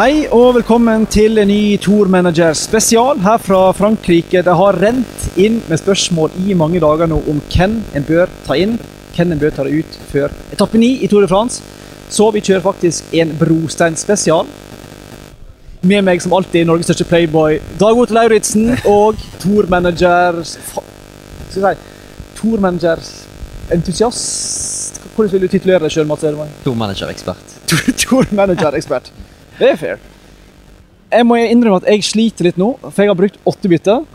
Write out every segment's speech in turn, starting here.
Hei og velkommen til en ny Tour Manager spesial her fra Frankrike. Det har rent inn med spørsmål i mange dager nå om hvem en bør ta inn, hvem en bør ta ut før etappe 9 i Tour de France. Så vi kjører faktisk en brosteinspesial. Med meg som alltid Norges største playboy Dag Otto Lauritzen og Tour Manager Skal vi si Tour Manager entusiast? Hvordan vil du titulere deg sjøl, Mats Edemann? Tour Manager-ekspert. Tour Manager-ekspert. Det er fair. Jeg må innrømme at jeg sliter litt nå, for jeg har brukt åtte bytter.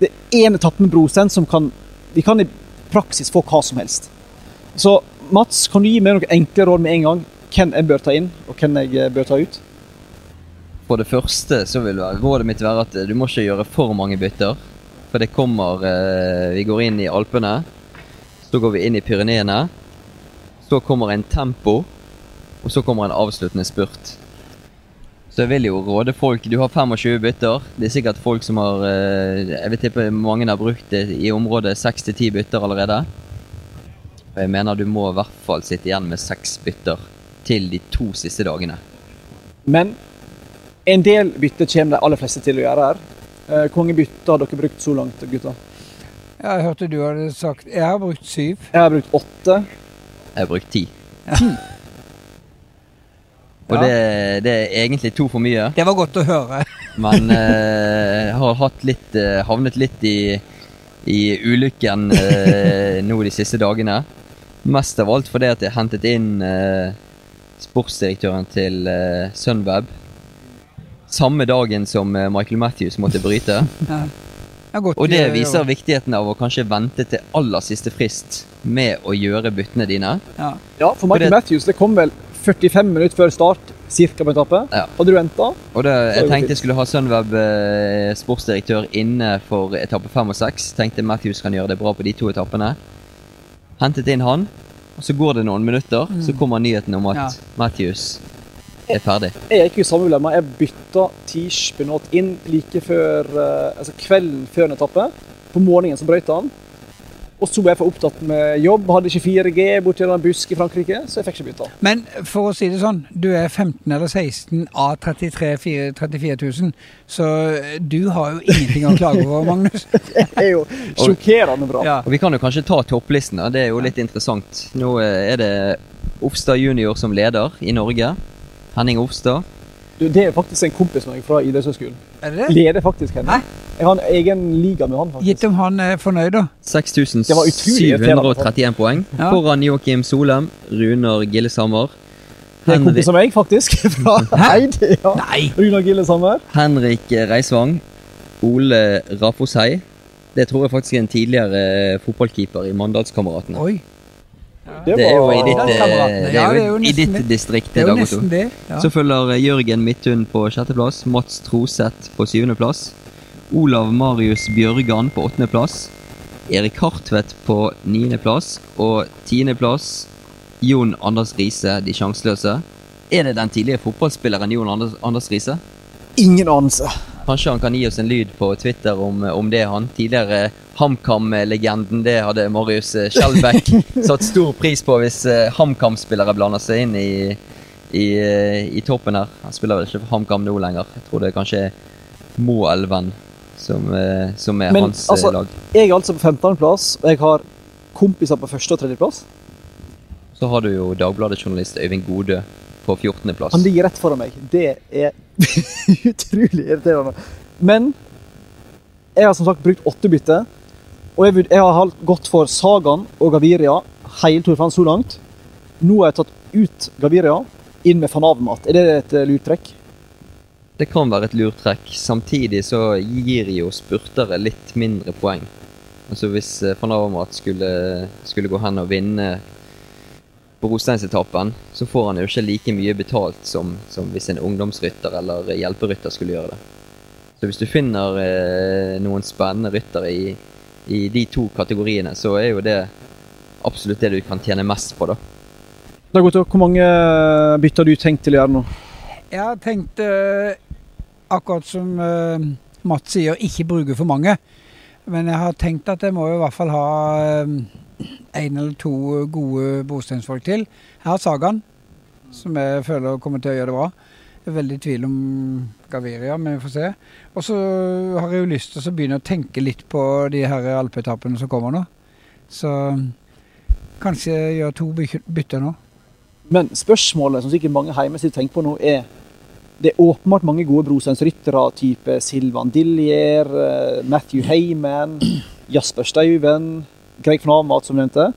Det er én etappe med brostein som kan Vi kan i praksis få hva som helst. Så Mats, kan du gi meg noen enkle råd med en gang? Hvem jeg bør ta inn, og hvem jeg eh, bør ta ut? For det første så vil rådet mitt være at du må ikke gjøre for mange bytter. For det kommer eh, Vi går inn i Alpene. Så går vi inn i Pyreneene. Så kommer en tempo. Og så kommer en avsluttende spurt. Så jeg vil jo råde folk Du har 25 bytter. Det er sikkert folk som har eh, Jeg vil tippe mange har brukt det i området 6-10 bytter allerede. Og jeg mener du må i hvert fall sitte igjen med seks bytter til de to siste dagene. Men en del bytter kommer de aller fleste til å gjøre her. Eh, Hvor mange bytter har dere brukt så langt, gutta? Jeg hørte du hadde sagt Jeg har brukt syv. Jeg har brukt åtte. Jeg har brukt ti. Ja. Og Ja. det, det er egentlig to for mye. Det var godt å høre. Men eh, har hatt litt, eh, havnet litt i, i ulykken eh, nå de siste dagene. Mest av alt fordi at jeg hentet inn eh, sportsdirektøren til eh, Sunweb. Samme dagen som eh, Michael Matthews måtte bryte. Ja. Det godt Og det viser gjøre. viser viktigheten av å kanskje vente til aller siste frist med å gjøre byttene dine. Ja. Ja, for Michael Matthews det kom vel 45 minutter før start cirka på etappe. Ja. Hadde du venta? Jeg tenkte fint. jeg skulle ha Sunweb eh, sportsdirektør inne for etappe fem og seks. Tenkte Matthews kan gjøre det bra på de to etappene. Hentet inn han, og så går det noen minutter, så kommer nyheten om at Ja. Matthews er ferdig. Jeg gikk jo samme dilemma. Jeg bytta Tish Benot inn like før eh, Altså kvelden før en etappe. På morgenen så brøyt han. Og så var jeg for opptatt med jobb, hadde ikke 4G borti en busk i Frankrike, så jeg fikk ikke bytta. Men for å si det sånn, du er 15 eller 16 av 33 4 34 000, så du har jo ingenting å klage over, Magnus. Det er jo sjokkerende bra. Ja. Og vi kan jo kanskje ta topplistene, det er jo litt interessant. Nå eh, er det Ofstad junior som leder i Norge. Henning Ofstad. Du, det er faktisk en kompis med meg fra idrettshøyskolen. Er? Leder faktisk henne. Nei? Jeg har en egen liga med han, faktisk. Gitt om han er fornøyd, da. Det var utrolig irriterende. 6731 poeng. Ja. Foran Joakim Solem, Runar Gillesammer. Det er en kompis av meg, faktisk. Fra Eid. Ja. Nei! Runar Gillesammer. Henrik Reisvang, Ole Rafoshei. Det tror jeg faktisk er en tidligere fotballkeeper i Mandalskameratene. Det Det er jo i ditt, Ja, jo i ditt distrikt. Det er jo nesten det. Ja. Så følger Jørgen Midthun på sjetteplass, Mats Troseth på syvendeplass, Olav Marius Bjørgan på åttendeplass, Erik Hartvedt på niendeplass og tiendeplass Jon Anders Riise, de sjanseløse. Er det den tidligere fotballspilleren Jon Anders, Anders Riise? Ingen anelse. Kanskje han kan gi oss en lyd på Twitter om, om det, han. Tidligere HamKam-legenden, det hadde Marius eh, Skjelbæk satt stor pris på hvis eh, HamKam-spillere blander seg inn i, i, i toppen her. Han spiller vel ikke for HamKam nå lenger. Jeg tror det er kanskje Moelven som, eh, som er Men, hans altså- lag. Jeg er altså på 15.-plass, og jeg har kompiser på første- og tredjeplass. Så har du jo Dagbladet-journalist Øyvind Godø på 14.-plass. Han ligger rett foran meg. Det er utrolig irriterende. Men jeg har som sagt brukt åtte bytter. Og jeg, jeg har gått for Sagan og Gaviria hele Tour France så langt. Nå har jeg tatt ut Gaviria, inn med van. Er det et eh, lurt trekk? Det kan være et lurt trekk. Samtidig så gir jo spurtere litt mindre poeng. Altså Hvis eh, van skulle, skulle gå hen og vinne brosteinsetappen, så får han jo ikke like mye betalt som, som hvis en ungdomsrytter eller hjelperytter skulle gjøre det. Så hvis du finner eh, noen spennende ryttere i, i de to kategoriene, så er jo det absolutt det du kan tjene mest på, da. Dag Otto, hvor mange bytter har du tenkt til å gjøre nå? Jeg har tenkt, eh, akkurat som eh, Mats sier, ikke bruke for mange. Men jeg har tenkt at jeg må i hvert fall ha én eller to gode brosteinsfolk til. Her har Sagan, som jeg føler kommer til å gjøre det bra. Jeg er veldig i tvil om Gaviria, men vi får se. Og så har jeg jo lyst til å begynne å tenke litt på de her alpeetappene som kommer nå. Så kanskje gjøre to bytter nå. Men spørsmålet som sikkert mange hjemme sitter og tenker på nå, er det er åpenbart mange gode brosteinsryttere, type Silvan Dillier, eh, Matthew Heyman, Jasper Stauven, Greg van Amat, som nevnte.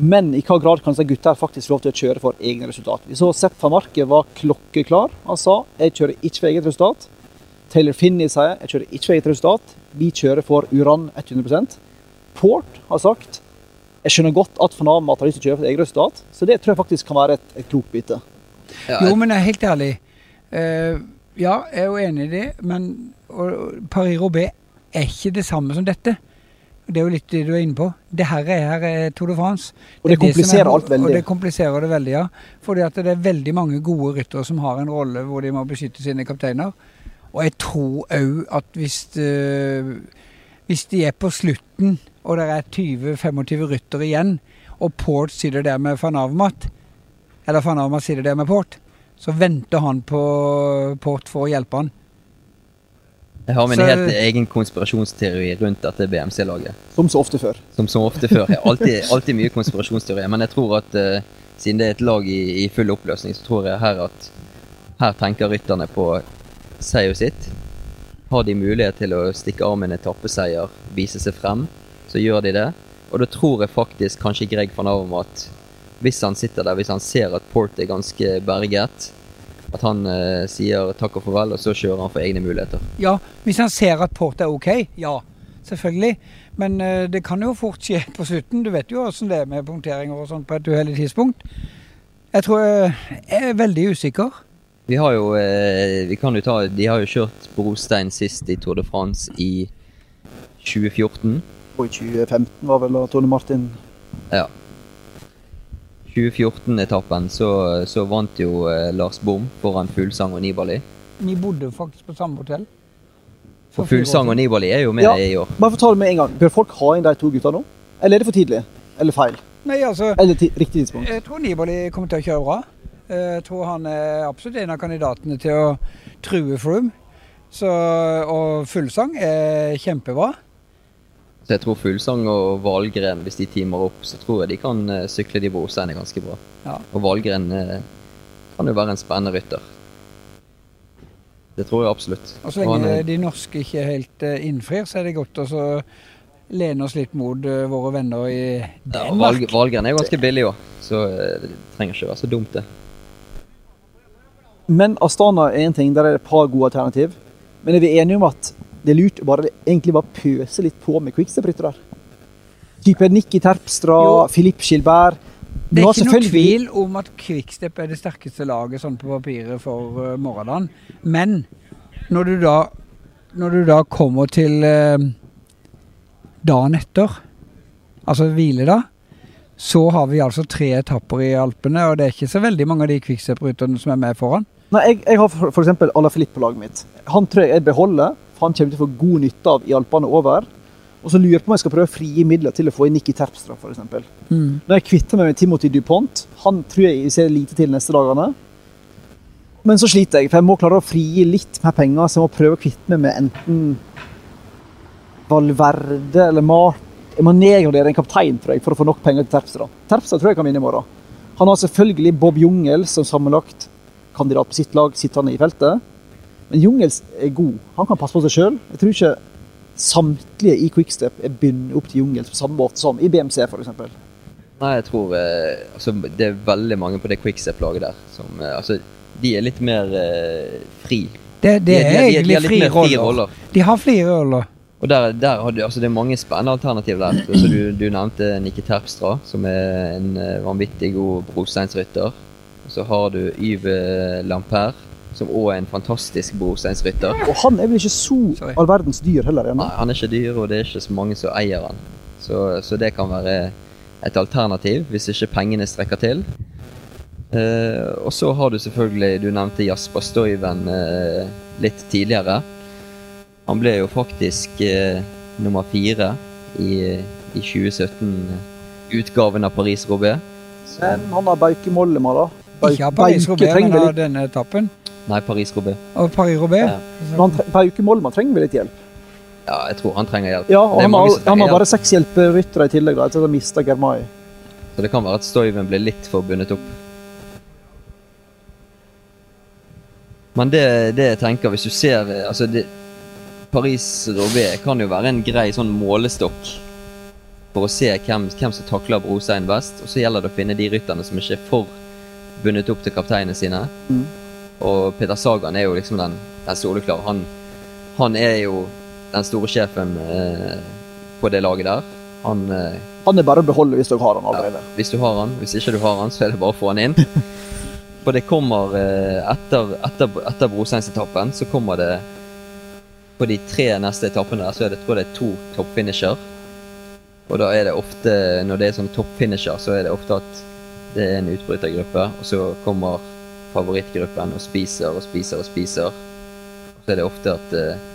Men i hva grad kan disse gutta faktisk lov til å kjøre for egne resultat? Vi så Sepp van Marke var klokkeklar. Han sa jeg kjører ikke for eget resultat. Taylor Finney sier jeg kjører ikke for eget resultat. Vi kjører for Uran 100% Port har sagt jeg skjønner godt at van Amat har lyst til å kjøre for eget resultat, så det tror jeg faktisk kan være et, et klokt bytte. Ja, Jo, men jeg er helt ærlig. Uh, ja, jeg er jo enig i det, men Paris-Roubais er ikke det samme som dette. Det er jo litt det du er inne på. Det her er, her er Tour de France. Og det det kompliserer det er- alt veldig. Og det kompliserer det veldig, ja. Fordi at det er veldig mange gode ryttere som har en rolle hvor de må beskytte sine kapteiner. Og jeg tror òg at hvis, øh, hvis de er på slutten, og det er 20-25 ryttere igjen, og Port sitter der med van Avmat, eller van Avmat sitter der med Port, så venter han på Port for å hjelpe han. Jeg har min Så- helt egen konspirasjonsteori rundt dette BMC-laget. Som så ofte før. Som så ofte før. Jeg har alltid, alltid mye konspirasjonsteorier. Men jeg tror at uh, siden det er et lag i, i full oppløsning, så tror jeg her at her tenker rytterne på seier sitt. Har de mulighet til å stikke av med en etappeseier, vise seg frem, så gjør de det. Og da tror jeg faktisk kanskje Greg van Avermat, hvis han sitter der, hvis han ser at Port er ganske berget, at han eh, sier takk og farvel, og så kjører han for egne muligheter. Ja, hvis han ser at Port er ok, ja. Selvfølgelig. Men eh, det kan jo fort skje på slutten. Du vet jo åssen det er med punkteringer og sånt på et uheldig tidspunkt. Jeg tror jeg er veldig usikker. Vi har jo, eh, vi kan jo ta, De har jo kjørt brostein sist i Tour de France i 2014. Og i 2015 var vel Tone Martin Ja. 2014-etappen så, så vant jo eh, Lars Bom foran Fuglsang og Nibali. Vi bodde faktisk på samme hotell. For Fuglsang og Nibali er jo med Ja. i år. Bare fortell med en gang. Bør folk ha inn de to gutta nå? Eller er det for tidlig? Eller feil? Nei, altså, Eller ti riktig tidspunkt? jeg tror Nibali kommer til å kjøre bra. Eh, Jeg tror han er absolutt en av kandidatene til å true Froome. Så, og Fuglsang er kjempebra. Så jeg tror Fuglsang og Valgren, hvis de teamer opp, så tror jeg de kan eh, sykle de brosteinene ganske bra. Ja. Og Valgren eh, kan jo være en spennende rytter. Det tror jeg absolutt. Og så lenge han er- de norske ikke helt eh, innfrir, så er det godt å så lene oss litt mot våre venner i Ja, Danmark. Valg, Valgren er jo ganske billig òg, så det trenger ikke være så dumt, det. Men Astana er en ting, der er det et par gode alternativ. Men er vi enige om at det er lurt å bare, egentlig bare pøse litt på med quickstep-ryttere? Type Nikki Terpstra, Filip Skilberg. Det er ikke selvfølgelig- tvil om at Quickstep er det sterkeste laget sånn på papiret for uh, morgendagen. Men når du da, når du da kommer til uh, dagen etter, altså hvile da, så har vi altså tre etapper i Alpene, og det er ikke så veldig mange av de Quickstep-rytterne som er med foran. Nei, jeg, jeg har for eksempel Alaphilippe på laget mitt. Han tror jeg jeg beholder, han kommer til å få god nytte av i Alpene over. Og så lurer jeg på om jeg skal prøve å frigi midler til å få inn Nikki Terpstra, f.eks. Når jeg kvitter meg med Timothy DuPont, han tror jeg jeg ser lite til neste dagene. Men så sliter jeg, for jeg må klare å frigi litt mer penger, så jeg må prøve å kvitte meg med enten Valverde eller Mart. Jeg må nedgradere en kaptein tror jeg, for å få nok penger til Terpstra. Terpstra tror jeg kan vinne i morgen. Han har selvfølgelig Bob Jungel som sammenlagt kandidat på sitt lag sittende i feltet. Men Jungels er god. Han kan passe på seg sjøl. Jeg tror ikke samtlige i Quickstep er bundet opp til Jungels på samme måte som i BMC f.eks. Nei, jeg tror eh, altså, Det er veldig mange på det quickstep-laget der som eh, Altså, de er litt mer eh, fri. Det, det De- de- er de- de egentlig litt frie mer frie roller. roller. De har frie roller. Og der, der har du, altså Det er mange spennende alternativer der. Så, så du, du nevnte Nikki Terpstra, som er en eh, vanvittig god brosteinsrytter. Og så har du Yves Lampert, som òg er en fantastisk brosteinsrytter. Og han er vel ikke så Sorry. all verdens dyr heller ennå. Nei, han er ikke dyr, og det er ikke så mange som eier han. Så, så det kan være et alternativ, hvis ikke pengene strekker til. Eh, og så har du selvfølgelig, du nevnte Jasper Stuyven eh, litt tidligere. Han ble jo faktisk eh, nummer fire i, i 2017-utgaven av Paris-Roubais. Men han har Bauke Mollema, da. Bau- Ikke av Paris-Roubais, men av denne etappen. Nei, Paris-Roubais. Paris-Roubais. Ja. Men han tre- Per Uke Mollmann trenger vel litt hjelp? Ja, jeg tror han trenger hjelp. Ja, og han har, han bare seks hjelperyttere i tillegg, da, etter å han mista Germai. Så det kan være at Stoiven blir litt for bundet opp. Men det, det jeg tenker, hvis du ser altså det, Paris-Roubais kan jo være en grei sånn målestokk for å se hvem, hvem som takler brostein best. Og så gjelder det å finne de rytterne som ikke er for bundet opp til kapteinene sine. Mm. Og Peter Sagan er jo liksom den, den soleklare. Han, han er jo den store sjefen eh, på det laget der. Han eh, Han er bare å beholde hvis du har han allerede. hvis du har han. Hvis ikke du har han, så er det bare å få han inn. For det kommer eh, etter, etter, etter brosteinsetappen, så kommer det På de tre neste etappene der, så er det, tror jeg det er to toppfinisher. Og da er det ofte, når det er sånn toppfinisher, så er det ofte at det er en utbrytergruppe, og så kommer favorittgruppen og spiser og spiser og spiser. Så er det ofte at uh,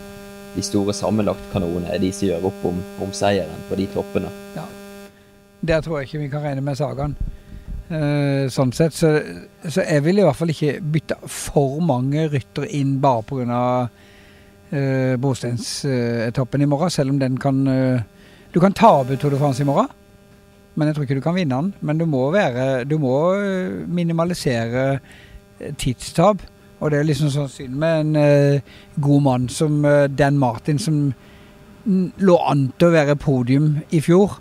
de store sammenlagtkanonene er de som gjør opp om, om seieren på de toppene. Der tror jeg ikke vi kan regne med Sagaen. Uh, sånn sett. Så, så jeg vil i hvert fall ikke bytte for mange ryttere inn bare pga. Uh, brosteinsetappen i morgen, selv om den kan uh, Du kan tape Tour de France i morgen, men jeg tror ikke du kan vinne den. Men du må, være, du må eh, minimalisere eh, tidstap. Og det er liksom sånn synd med en eh, god mann som eh, Dan Martin, som lå an til å være podium i fjor.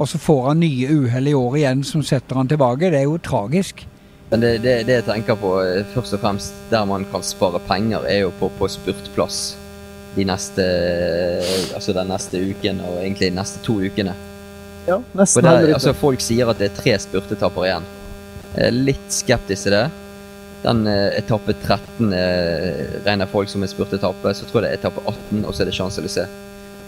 Og så får han nye uhell i år igjen som setter han tilbake. Det er jo tragisk. Men det, det, det jeg tenker på eh, først og fremst der man kan spare penger, er jo på, på spurtplass de neste, altså den neste uken og egentlig de neste to ukene. Ja, nesten der, altså. Folk sier at det er tre spurtetapper igjen. Jeg er litt skeptisk til det. Den eh, etappe 13 eh, regner folk som en spurtetappe. Så tror jeg det er etappe 18, og så er det Champs-Élysées.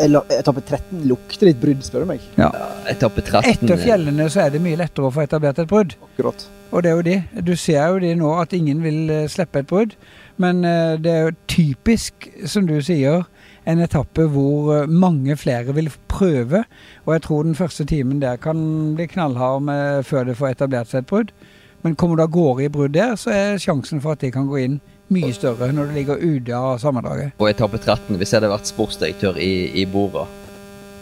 Eller etappe 13 lukter litt brudd, spør du meg. Ja. Etappe 13 Etter eh, fjellene så er det mye lettere å få etablert et brudd. Akkurat. Og det er jo de. Du ser jo de nå at ingen vil eh, slippe et brudd. Men eh, det er jo typisk, som du sier, en etappe hvor eh, mange flere vil prøve. Og jeg tror den første timen der kan bli knallhard med, før det får etablert seg et brudd. Men kommer du av gårde i brudd der, så er sjansen for at de kan gå inn mye større når du ligger ute av sammendraget. på etappe 13, hvis jeg hadde vært sportsdirektør i, i Bora,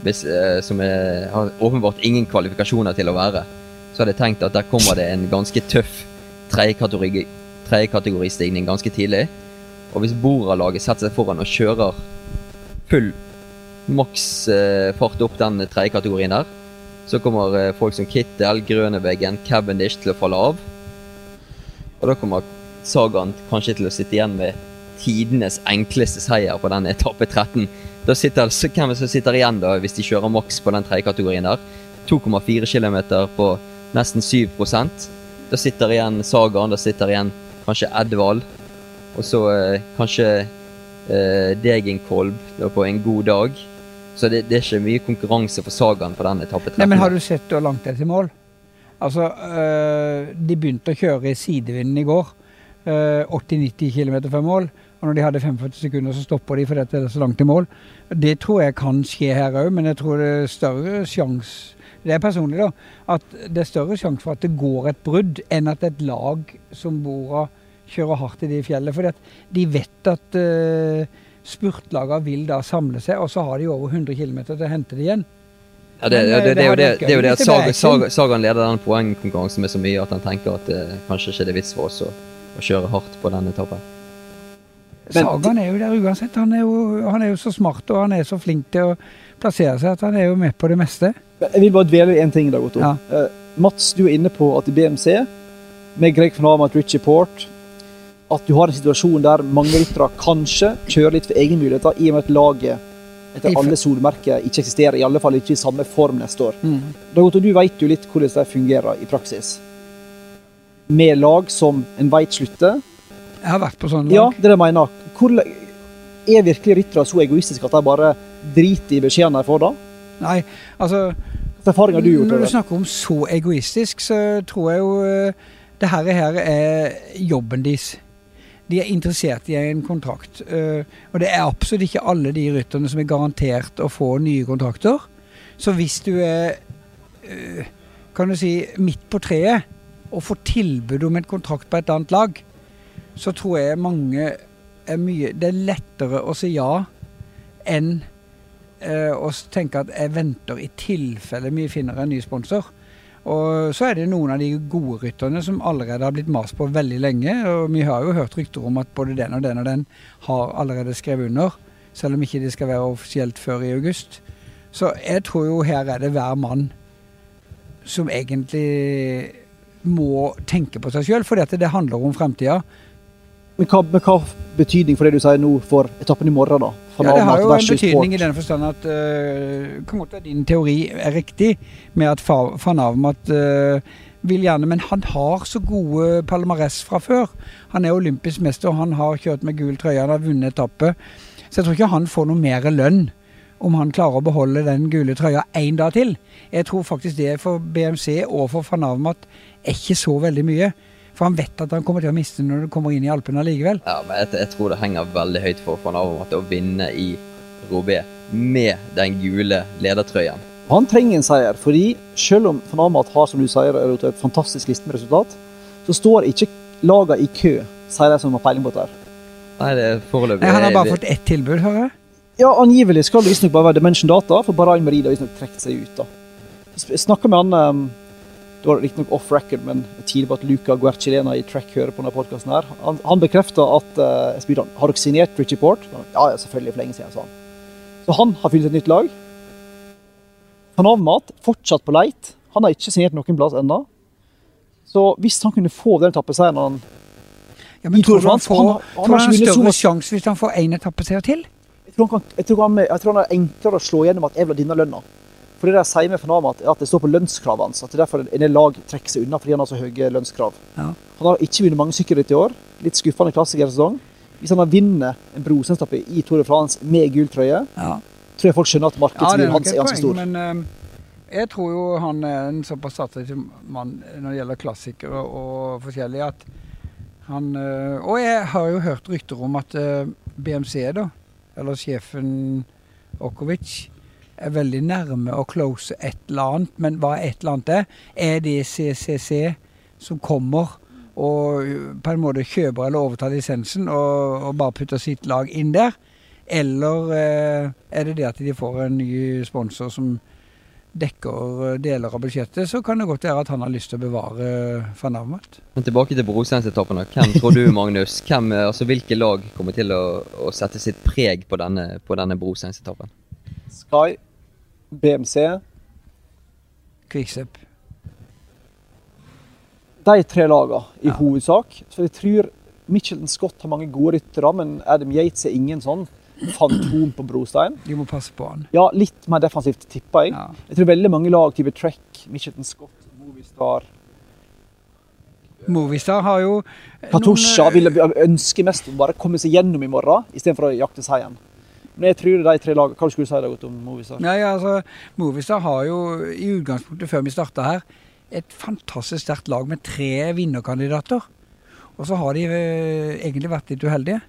hvis, eh, som jeg har åpenbart ingen kvalifikasjoner til å være, så hadde jeg tenkt at der kommer det en ganske tøff tredjekategori- tredjekategoristigning ganske tidlig. Og hvis Bora-laget setter seg foran og kjører full maks eh, fart opp den tredjekategorien der, så kommer eh, folk som Kittel, Grøneveggen, Cavendish til å falle av. Og da kommer Sagaen kanskje til å sitte igjen med tidenes enkleste seier på den etappe 13. Da sitter, så hvem som sitter igjen da, hvis de kjører maks på den tredje kategorien der? 2,4 km på nesten 7% Da sitter igjen Sagaen, da sitter igjen kanskje Edvald. Og så eh, kanskje eh, Degenkolb på en god dag. Så det, det er ikke mye konkurranse for Sagaen på den etappe 13. Nei, men har du sett hvor langt det er til mål? Altså, øh, de begynte å kjøre i sidevinden i går. øh, 80-90 km før mål. Og når de hadde 45 sekunder, så stopper de fordi det er så langt til mål. Det tror jeg kan skje her òg, men jeg tror det er større sjanse Det er personlig, da. At det er større sjanse for at det går et brudd, enn at et lag som Bora kjører hardt i de fjellene. Fordi de vet at uh, spurtlagene vil da samle seg, og så har de over 100 km til å hente det igjen. Ja, det, Men, det, eh, det, det, er jo det er jo at Sagan. Sagan, Sagan leder den poengkonkurransen med så mye at han tenker at eh, kanskje ikke det er vits for oss å, å kjøre hardt på den etappen. Men- Sagan er jo der uansett. Han er jo, han er jo så smart og han er så flink til å plassere seg at han er jo med på det meste. Jeg vil bare dvele i én ting. dag, Otto. Ja. Uh, Mats, du er inne på at i BMC, med Greg van Amat, Richie Port At du har en situasjon der mange ryttere kanskje kjører litt for egen muligheter, i og med at laget etter alle solmerker ikke eksisterer, i alle fall ikke i samme form neste år. Mm. Da, Otto, du vet jo litt hvordan det fungerer i praksis. Med lag som en veit slutter. Jeg har vært på sånne lag. Ja, det er det jeg mener. Hvor, er virkelig ryttere så egoistiske at de bare driter i beskjedene de får da? Nei, altså du gjort? Når du snakker om så egoistisk, så tror jeg jo eh, det her er jobben deres. De er interessert i en kontrakt. eh, Og det er absolutt ikke alle de rytterne som er garantert å få nye kontrakter. Så hvis du er eh, kan du si, midt på treet og får tilbud om en kontrakt på et annet lag, så tror jeg mange er mye Det er lettere å si ja enn eh, å tenke at jeg venter i tilfelle vi finner en ny sponsor. Og så er det noen av de gode rytterne som allerede har blitt mast på veldig lenge. Og vi har jo hørt rykter om at både den og den og den har allerede skrevet under. Selv om ikke det skal være offisielt før i august. Så jeg tror jo her er det hver mann som egentlig må tenke på seg sjøl, at det handler om fremtida. Men hva, men hva betydning for det du sier nå for etappen i morgen, da? Ja, det har jo en betydning i den forstand at uh, kan godt være din teori er riktig, med at van Avmat uh, vil gjerne Men han har så gode palmarès fra før. Han er olympisk mester, han har kjørt med gul trøye, han har vunnet etappe. Så jeg tror ikke han får noe mer lønn om han klarer å beholde den gule trøya én dag til. Jeg tror faktisk det for BMC og for van Avmat er ikke så veldig mye. For han vet at han kommer til å miste når du kommer inn i Alpene allikevel. Ja, men jeg, jeg tror det henger veldig høyt for van Avermaet å vinne i Robé med den gule ledertrøyen. Han trenger en seier, fordi selv om Van Avermaet har som du sier, et fantastisk liste med resultat, så står ikke lagene i kø, sier de som har peiling på dette. Nei, det er foreløpig Nei, han har bare fått ett tilbud, hører jeg. Ja, angivelig skal det visstnok bare være Dimension Data, for Bahrain Merida har visstnok trukket seg ut. da. Jeg snakka med han um, Det var riktignok off record, men tidlig på at Luca Guercilena i Track hører på denne podkasten. Han, han bekrefta at uh, jeg spurte han, har dere signert Richie Port. Ja, ja, selvfølgelig, for lenge siden, sa han. Så han har funnet et nytt lag. Han har mat, fortsatt på leit. Han har ikke signert noen plass ennå. Så hvis han kunne få den etappeseieren han Ja, men tror du han får, han han tror han har større så sjanse hvis han får én etappeseier til? Jeg tror, han jeg, tror han, jeg tror han er enklere å slå gjennom at jeg vil ha denne lønna. For det de sier med Avermaet, er at det står på lønnskravene hans. At det er derfor en del lag trekker seg unna fordi han har så høye lønnskrav. Ja. Han har ikke vunnet mange sykkelritt i år. Litt skuffende klassikersesong. Hvis han vinner en brosenstappe i Tour de France med gul trøye, Ja, tror jeg folk skjønner at ja er markedsverdien nok hans er ganske stor. men uh, jeg tror jo han er en såpass satsete mann når det gjelder klassikere og forskjellig at han uh, Og jeg har jo hørt rykter om at uh, BMC, da, eller sjefen Okovic, er veldig nærme å close et eller annet. Men hva et eller annet er? Er det CCC som kommer og uh, på en måte kjøper eller overtar lisensen og, og bare putter sitt lag inn der? Eller eh, er det det at de får en ny sponsor som dekker eh, deler av budsjettet, så kan det godt være at han har lyst til å bevare van. Men tilbake til brosteinsetappene. Hvem tror du, Magnus? Hvem, altså, hvilke lag kommer til å, å sette sitt preg på denne, på denne brosteinsetappen? Sky, BMC, Quickstep. de tre lagene i Ja. hovedsak. Så jeg tror Michelin Scott har mange gode ryttere, men Adam Yates er ingen sånn fantom på brostein. Du må passe på han. Ja, litt mer defensivt, tipper jeg. Ja. Jeg tror veldig mange lag, type Trek, Michelin Scott, Movistar Movistar har jo eh, Katusha noen, ville ønske mest å bare komme seg gjennom i morgen, istedenfor å jakte seieren. Men jeg tror det er de tre lagene Hva skulle du si Dagot, om Movistar? Nei, altså, Movistar har jo i utgangspunktet, før vi starta her, et fantastisk sterkt lag med tre vinnerkandidater. Og så har de eh, egentlig vært litt uheldige.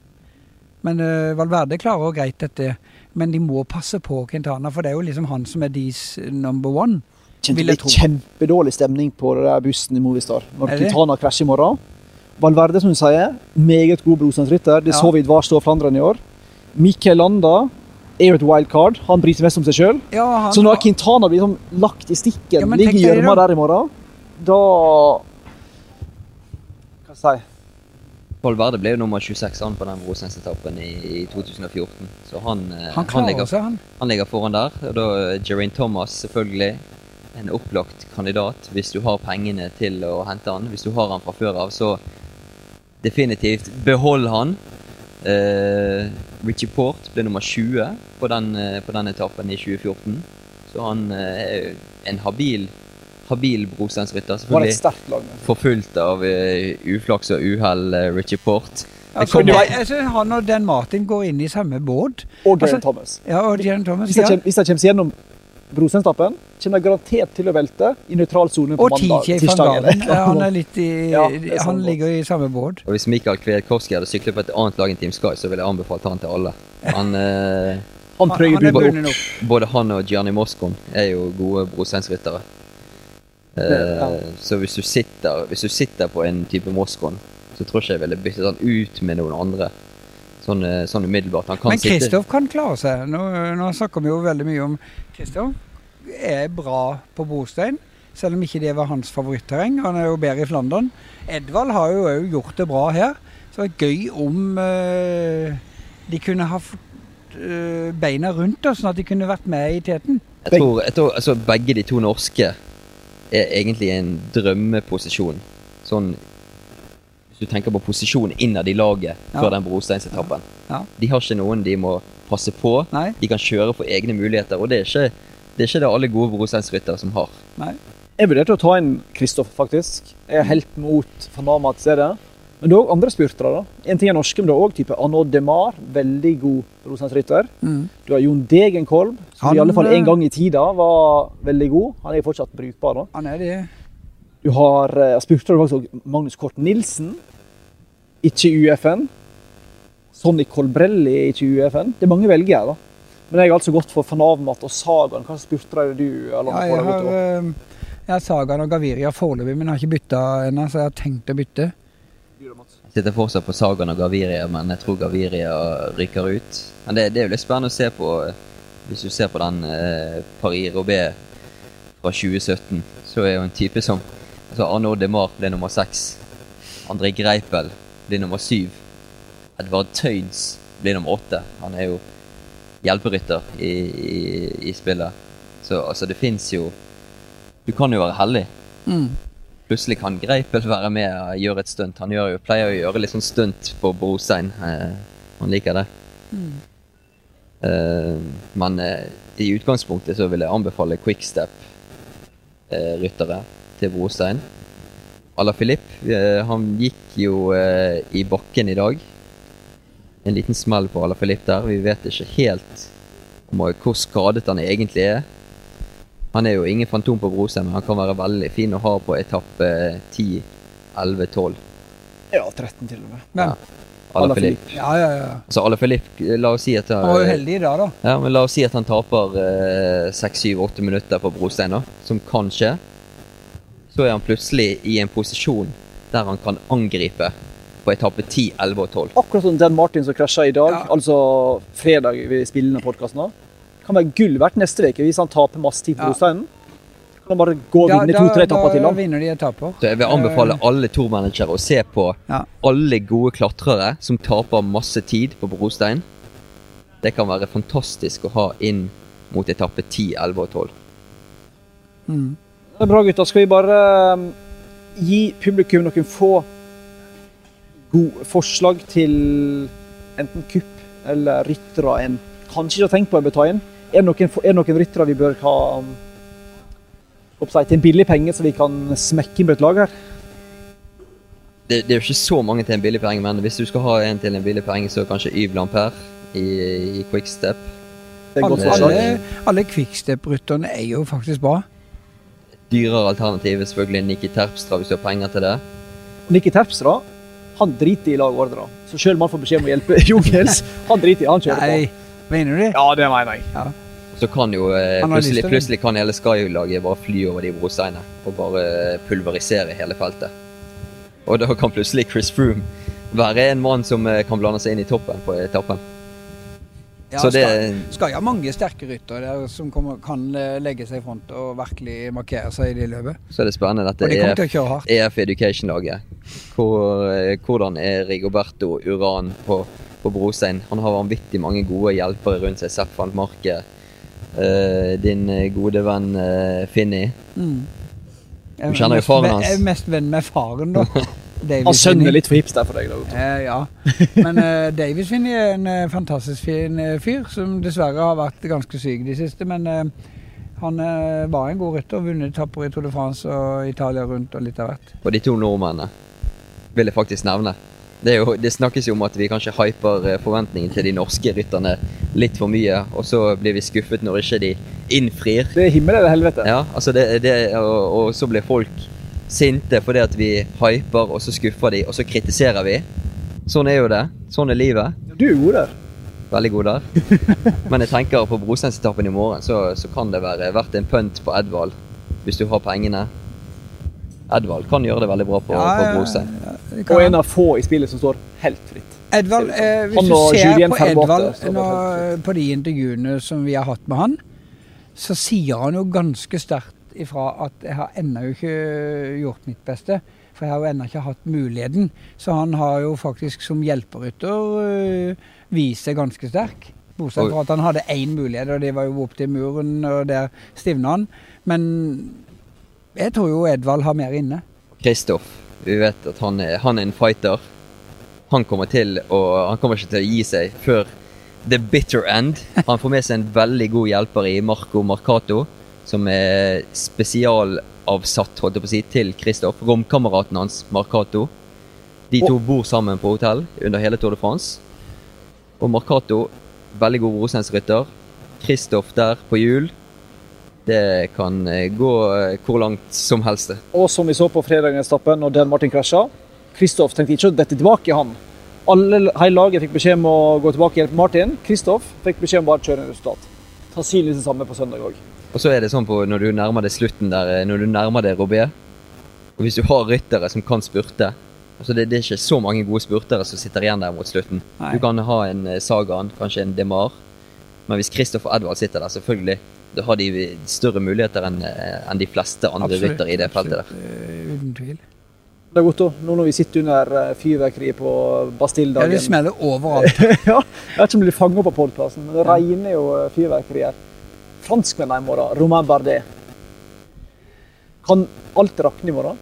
Men eh, Valverde klarer jo greit dette. Men de må passe på Quintana, for det er jo liksom han som er deres number one. Kjente vil det jeg tro. kjempedårlig stemning på det der bussen i Movistar når Er? Quintana krasjer i morgen. Valverde, som du sier, meget god brosteinsrytter. Det Ja. så vi i Dvarstad og Flandern i år. Mikkel Landa er jo et wildcard. Han bryr seg mest om seg sjøl. Ja, Så når Quintana blir sånn lagt i stikken, Ja, ligger i gjørma der i morgen, da Hva skal jeg si? Valverde ble jo nummer 26 han på den brosteinsetappen i, i 2014. Så han, han, han ligger, også, han. han ligger foran der. Og da eh, Geraint Thomas, selvfølgelig. En opplagt kandidat hvis du har pengene til å hente han. Hvis du har han fra før av, så definitivt behold han. Eh, Richie Port ble nummer 20 på den, eh, på den etappen i 2014. Så han eh, er en habil, habil brosteinsrytter. Var Selvfølgelig forfulgt av eh, uflaks og uhell, Richie Port. Altså, altså, han og Dan Martin går inn i samme båt. Og Geraint Altså, Thomas. Ja, og Jan Thomas. Hvis de Ja. kommer, hvis de kommer gjennom brosteinstappen, kommer garantert til å velte i nøytral sone på Og mandag. TJ van. Galen. Ja, Han, er litt i, Ja, er han ligger i samme båt. Og hvis Mikael Kvedkorski hadde syklet på et annet lag enn Team Sky, så ville jeg anbefalt han til alle. Han, eh, Han er bundet opp. opp. både han og Gianni Moscon er jo gode brosteinsryttere. Eh, ja. Så hvis du, sitter, hvis du sitter på en type Moscon, så tror jeg ikke jeg ville byttet han ut med noen andre. Sånn, eh, sånn umiddelbart. Han kan Men Kristoff kan klare seg. Nå, nå snakker vi jo veldig mye om Kristoff. Er bra på brostein, selv om ikke det var hans favoritterreng. Han er jo bedre i Flandern. Edvald har jo òg gjort det bra her. Så det er gøy om eh, de kunne ha fått eh, beina rundt oss, sånn at de kunne vært med i teten. Jeg tror, jeg tror altså, begge de to norske er egentlig i en drømmeposisjon. Sånn du tenker på posisjon innad i laget Ja. før den brosteinsetappen. Ja. De har ikke noen de må passe på. Nei, De kan kjøre for egne muligheter, og det er ikke det, er ikke det alle gode brosteinsryttere som har. nei. Jeg vurderte å ta inn Kristoff, faktisk. Jeg er helt mot Fanama til stedet. Men det er òg andre spurtere. da. En ting er norske, men det er òg type Arnaud Demar, veldig god brosteinsrytter. Mm. Du har Jon Degenkolb, som Han, i alle fall eh, en gang i tida var veldig god. Han er fortsatt brukbar. da. Han er det. Du har spurte spurtere faktisk Magnus Kort Nilsen, ikke UFN. Sonny Colbrelli, ikke UFN. Det er mange velgere, da. Men jeg har altså gått for van Avmat og Sagaen. Hva spurte du det du Ja, jeg har, eh, jeg har Sagan og Gaviria foreløpig, men jeg har ikke bytta ennå, så jeg har tenkt å bytte. Jeg sitter fortsatt på Sagan og Gaviria, men jeg tror Gaviria ryker ut. Men det, det er jo litt spennende å se på, eh, hvis du ser på den eh, Paris Robé fra 2017, så er jo en type som altså Arnaud Demar ble nummer seks. André Greipel blir nummer syv. Edvard Tøyns blir nummer åtte. Han er jo hjelperytter i, i, i spillet. Så altså, det fins jo Du kan jo være heldig Mm. plutselig kan Greipel være med og gjøre et stunt. Han jo, pleier å gjøre litt sånn stunt på brostein. Eh, han liker det. Mm. Eh, men eh, i utgangspunktet så vil jeg anbefale quickstep-ryttere til brostein. Ala Filip, eh, han gikk jo eh, i bakken i dag. En liten smell på Ala Filip der. Vi vet ikke helt om hvor skadet han egentlig er. Han er jo ingen fantom på brostein, men han kan være veldig fin å ha på etappe 10, 11, 12. Ja, 13 til og med. Men, Ja. Ala Filip. ja, ja, ja. Altså Ala Filip, la oss si at Han var uheldig i dag, da. Ja, men la oss si at han taper eh, 6-7-8 minutter på brostein, da, som kan skje. Så er han plutselig i en posisjon der han kan angripe på etappe 10, 11 og 12. Akkurat som Dan Martin som krasja i dag, Ja. altså fredag vi spiller denne podkasten, kan være gull verdt neste uke hvis han taper masse tid på Ja. brosteinen. Kan han bare gå og vinne to-tre etapper til. da vinner de etapper. Så jeg vil anbefale alle tourmanagere å se på Ja. alle gode klatrere som taper masse tid på brostein. Det kan være fantastisk å ha inn mot etappe 10, 11 og 12. Mm. Det er bra, gutter. Skal vi bare um, gi publikum noen få gode forslag til enten kupp eller ryttere en kanskje ikke har tenkt på å bør ta inn? Er det noen, er det noen ryttere vi bør ha um, oppsett, til en billig penge, så vi kan smekke inn på et lag her? Det, det er jo ikke så mange til en billig penge, men hvis du skal ha en til en billig penge, så kanskje Yves Lampert i, i Quickstep. Alle, alle, alle quickstep-rytterne er jo faktisk bra. Dyrere alternativ er selvfølgelig Nikki Terpstra hvis du har penger til det. Nikki Terpstra han driter i lagordre. Så selv om han får beskjed om å hjelpe Jungels, han driter i han kjører på. Nei, mener du det? Ja, det mener jeg. Så kan jo eh, plutselig, plutselig kan hele Sky-laget bare fly over de brosteinene og bare pulverisere hele feltet. Og da kan plutselig Chris Froome være en mann som eh, kan blande seg inn i toppen på etappen. Ja, Så det skal, skal ha mange sterke ryttere som kommer, kan eh, legge seg i front og virkelig markere seg i det løpet. Så er det spennende dette de EF. EF Education-laget. Hvor, eh, hvordan er Rigoberto Uran på, på brostein? Han har vanvittig mange gode hjelpere rundt seg. Sepp van Marke. eh, din gode venn Finni. Mm. Du kjenner jo faren hans. Jeg er mest venn med faren, da. Han sønner er litt for hipster for deg. da. Eh, ja. Men eh, Davies Finney er en eh, fantastisk fin eh, fyr, som dessverre har vært ganske syk de siste. Men eh, han eh, var en god rytter, vunnet etapper i Tour de France og Italia rundt og litt av hvert. Og de to nordmennene vil jeg faktisk nevne. Det, er jo, det snakkes jo om at vi kanskje hyper forventningene til de norske rytterne litt for mye, og så blir vi skuffet når ikke de innfrir. Det er himmel eller helvete. Ja, altså det, det, og, og så blir folk sinte fordi at vi hyper, og så skuffer de, og så kritiserer vi. Sånn er jo det. Sånn er livet. Du er god der. Veldig god der. Men jeg tenker på brosteinsetappen i morgen, så, så kan det være verdt en punt på Edvald hvis du har pengene. Edvald kan gjøre det veldig bra på, på brostein. ja, Og en av få i spillet som står helt fritt. Edvald, eh, hvis du ser Julien på Edvald nå, på de intervjuene som vi har hatt med han, så sier han jo ganske sterkt ifra at jeg har ennå ikke gjort mitt beste. For jeg har jo ennå ikke hatt muligheten. Så han har jo faktisk som hjelperytter øh, vist seg ganske sterk. Bortsett fra at han hadde én mulighet, og det var jo opp til muren, og der stivna han. Men jeg tror jo Edvald har mer inne. Kristoff, vi vet at han er, han er en fighter. Han kommer til Han kommer ikke til å gi seg før the bitter end. Han får med seg en veldig god hjelper i Marco Marcato, som er spesialavsatt holdt jeg på å si, til Kristoff. Romkameraten hans, Marcato. De to bor sammen på hotell under hele Tour de France. Og Marcato, veldig god rosensrytter Kristoff der på hjul. Det kan eh, gå eh, hvor langt som helst. Og som vi så på fredagens etappe, når Dan Martin krasja, Kristoff tenkte ikke å dette tilbake, han. Alle, hele laget fikk beskjed om å gå tilbake og hjelpe Martin. Kristoff fikk beskjed om bare å kjøre en resultat. Sannsynligvis det samme på søndag òg. Og så er det sånn på når du nærmer deg slutten der, eh, når du nærmer deg Robé, og hvis du har ryttere som kan spurte altså det, det er ikke så mange gode spurtere som sitter igjen der mot slutten. Nei. Du kan ha en Sagaen, Sagan, kanskje en Demar, men hvis og Edvard sitter der, selvfølgelig, da har de større muligheter enn en de fleste andre ryttere i det feltet der. uten tvil. Det er godt. Nå når vi sitter under eh, fyrverkeriet på Ja, Bastille-dagen. det smeller overalt. ja, jeg vet ikke om det blir fanget opp av podkasten, men det regner jo eh, fyrverkeri her. Franskmennene i morgen, Romain Bardet. Kan alt rakne i morgen?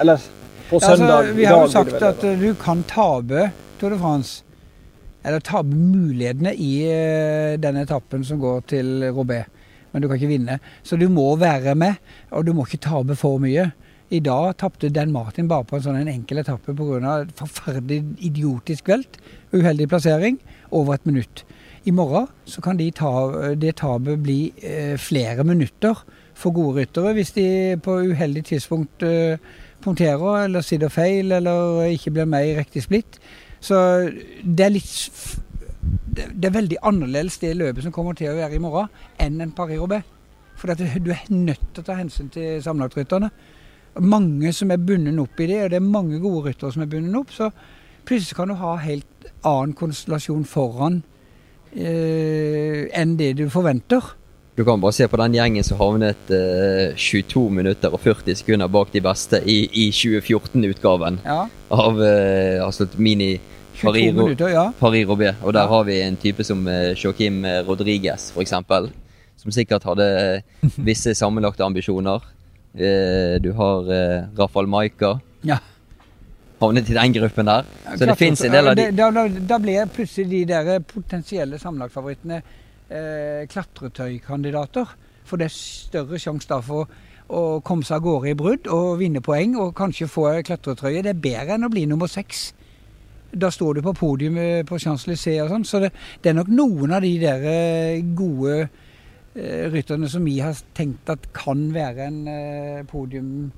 Eller på Ja, søndag? altså, vi har jo sagt det at eh, du kan tape Tour de France. Eller tape mulighetene i eh, denne etappen som går til Robert. Men du kan ikke vinne. Så du må være med, og du må ikke tape for mye. I dag tapte Dan Martin bare på en sånn en enkel etappe pga. forferdelig idiotisk velt. Uheldig plassering. Over et minutt. I morgen så kan de ta, det tapet bli eh, flere minutter for gode ryttere hvis de på uheldig tidspunkt eh, punkterer eller sitter feil eller ikke blir med i riktig splitt. Så det er litt det, er veldig annerledes det løpet som kommer til å være i morgen, enn en Paris-Roubais. For du er nødt til å ta hensyn til sammenlagtrytterne. Mange som er bundet opp i det, og det er mange gode ryttere som er bundet opp. Så plutselig kan du ha helt annen konstellasjon foran enn det du forventer. Du kan bare se på den gjengen som havnet eh, 22 minutter og 40 sekunder bak de beste i, i 2014-utgaven Ja, av eh, altså mini Paris- minutter, ja. Paris-Roubais. Og der Ja. har vi en type som eh, Joaquim Rodriguez, f.eks. Som sikkert hadde eh, visse sammenlagte ambisjoner. Eh, du har eh, Rafael Maika. ja. Havnet i den gruppen der. Så det fins en del av de Da, da, da blir plutselig de der potensielle sammenlagtfavorittene eh, klatretøykandidater. For det er større sjanse da for å komme seg av gårde i brudd og vinne poeng og kanskje få klatretrøye. Det er bedre enn å bli nummer seks. Da står du på podiumet på Champs-Élysées og sånn. Så det, det er nok noen av de der eh, gode eh, rytterne som vi har tenkt at kan være en eh, podium...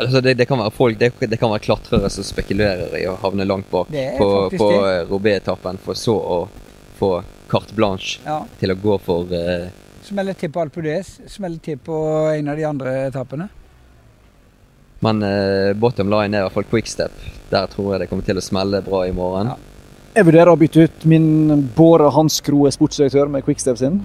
altså det, det kan være folk, det, det kan være klatrere som spekulerer i å havne langt bak på, på eh, Roubaix-etappen, for så å få carte blanche Ja. til å gå for uh, Smeller til på Alpe d'Huez, smeller til på en av de andre etappene. Men uh, bottom line er i hvert fall quickstep. Der tror jeg det kommer til å smelle bra i morgen. Ja. Jeg vurderer å bytte ut min Båre Hanskroe sportsdirektør med Quickstep sin.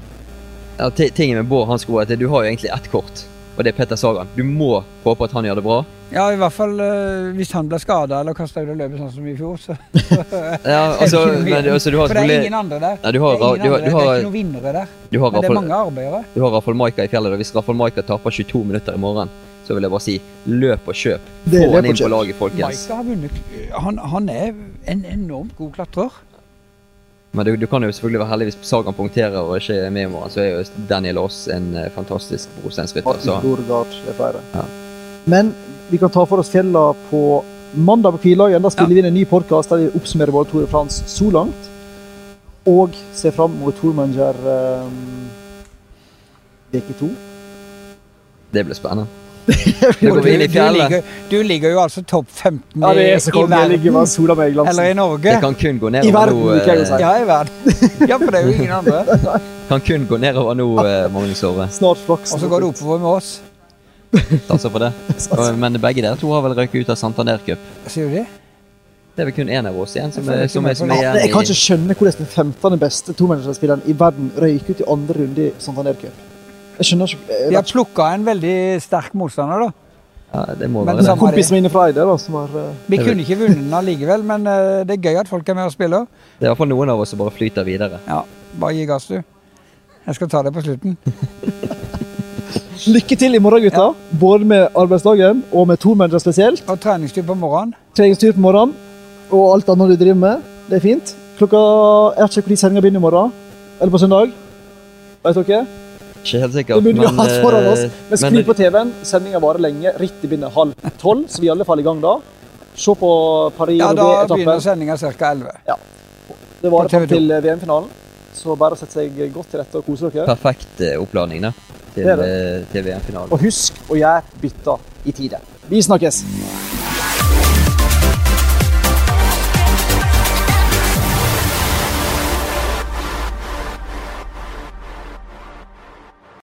Ja, ti- tingen med Bård Hanskroe er at du har jo egentlig ett kort, og det er Petter Sagan. Du må håpe at han gjør det bra. Ja, i hvert fall uh, hvis han blir skada eller kasta ut av løpet sånn som i fjor. Så, Ja, altså, men, altså du har For det er ingen andre der. Nei, du har, det er, ingen du har, andre. har, det er ikke noen vinnere der. du har Men det er mange arbeidere. du har Rafael Maika i fjellet, og hvis Rafael Maika taper 22 minutter i morgen, så vil jeg bare si løp og kjøp. Det Få han inn på laget, folkens. Maika har vunnet. Han, han er en enormt god klatrer. Men du, du kan jo selvfølgelig være heldig hvis Sagan punkterer og ikke er med i morgen, så er jo Daniel Aas en eh, fantastisk brosteinsrytter. Er. Ja. Men vi kan ta for oss fjella på mandag på Kvilagen. Da spiller vi inn en ny podkast der vi oppsummerer både Tour de France så langt. Og ser fram mot Tourmanger um, uke to. det blir spennende. Da går inn i Du, fjellet. ligger, du ligger jo altså topp 15 Ja, det er så i verden. med sola meg Eller i. Norge. Det kan kun gå I nedover verden, nå. jeg eh, si. Ja, i verden. Ja, for det er jo ingen andre. Kan kun gå nedover nå, eh, Magnus Ove. Snart flaks. Og så går det oppover med oss. Satser på det. Men begge dere to har vel røyket ut av Santander Cup. Sier du det? Det er vel kun én av oss igjen som er, som er, som er Ja, jeg kan ikke skjønne hvordan den 15. beste tomanagerspilleren i verden røyker ut i andre runde i Santander Cup. Jeg skjønner ikke jeg De har plukka en veldig sterk motstander, da. ja, Det må Men være det. Kompisene Kompisen min fra Eide, da, som har uh... Vi kunne ikke vunnet den allikevel, men uh, det er gøy at folk er med og spiller. Det er i hvert fall noen av oss som bare flyter videre. Ja, bare gi gass, du. Jeg skal ta det på slutten. Lykke til i morgen, gutta. Både med arbeidsdagen og med tomanager spesielt. Og treningstur på morgenen. Treningstur på morgenen og alt annet du driver med. Det er fint. Klokka vet ikke når sendinga begynner i morgen. Eller på søndag. Vet dere? Ikke helt sikkert, Det burde vi hatt foran oss. eh, Men skru på TV-en. Sendinga varer lenge. Rittet begynner halv tolv, så vi er i alle fall i gang da. Se på Paris Ja, da begynner sendinga ca. 11. Det varer fram til eh, VM-finalen. Så bare sett seg godt til rette og kose dere. perfekt eh, oppladning da, til, til VM-finalen. Og husk å gjøre bytter i tide. Vi snakkes!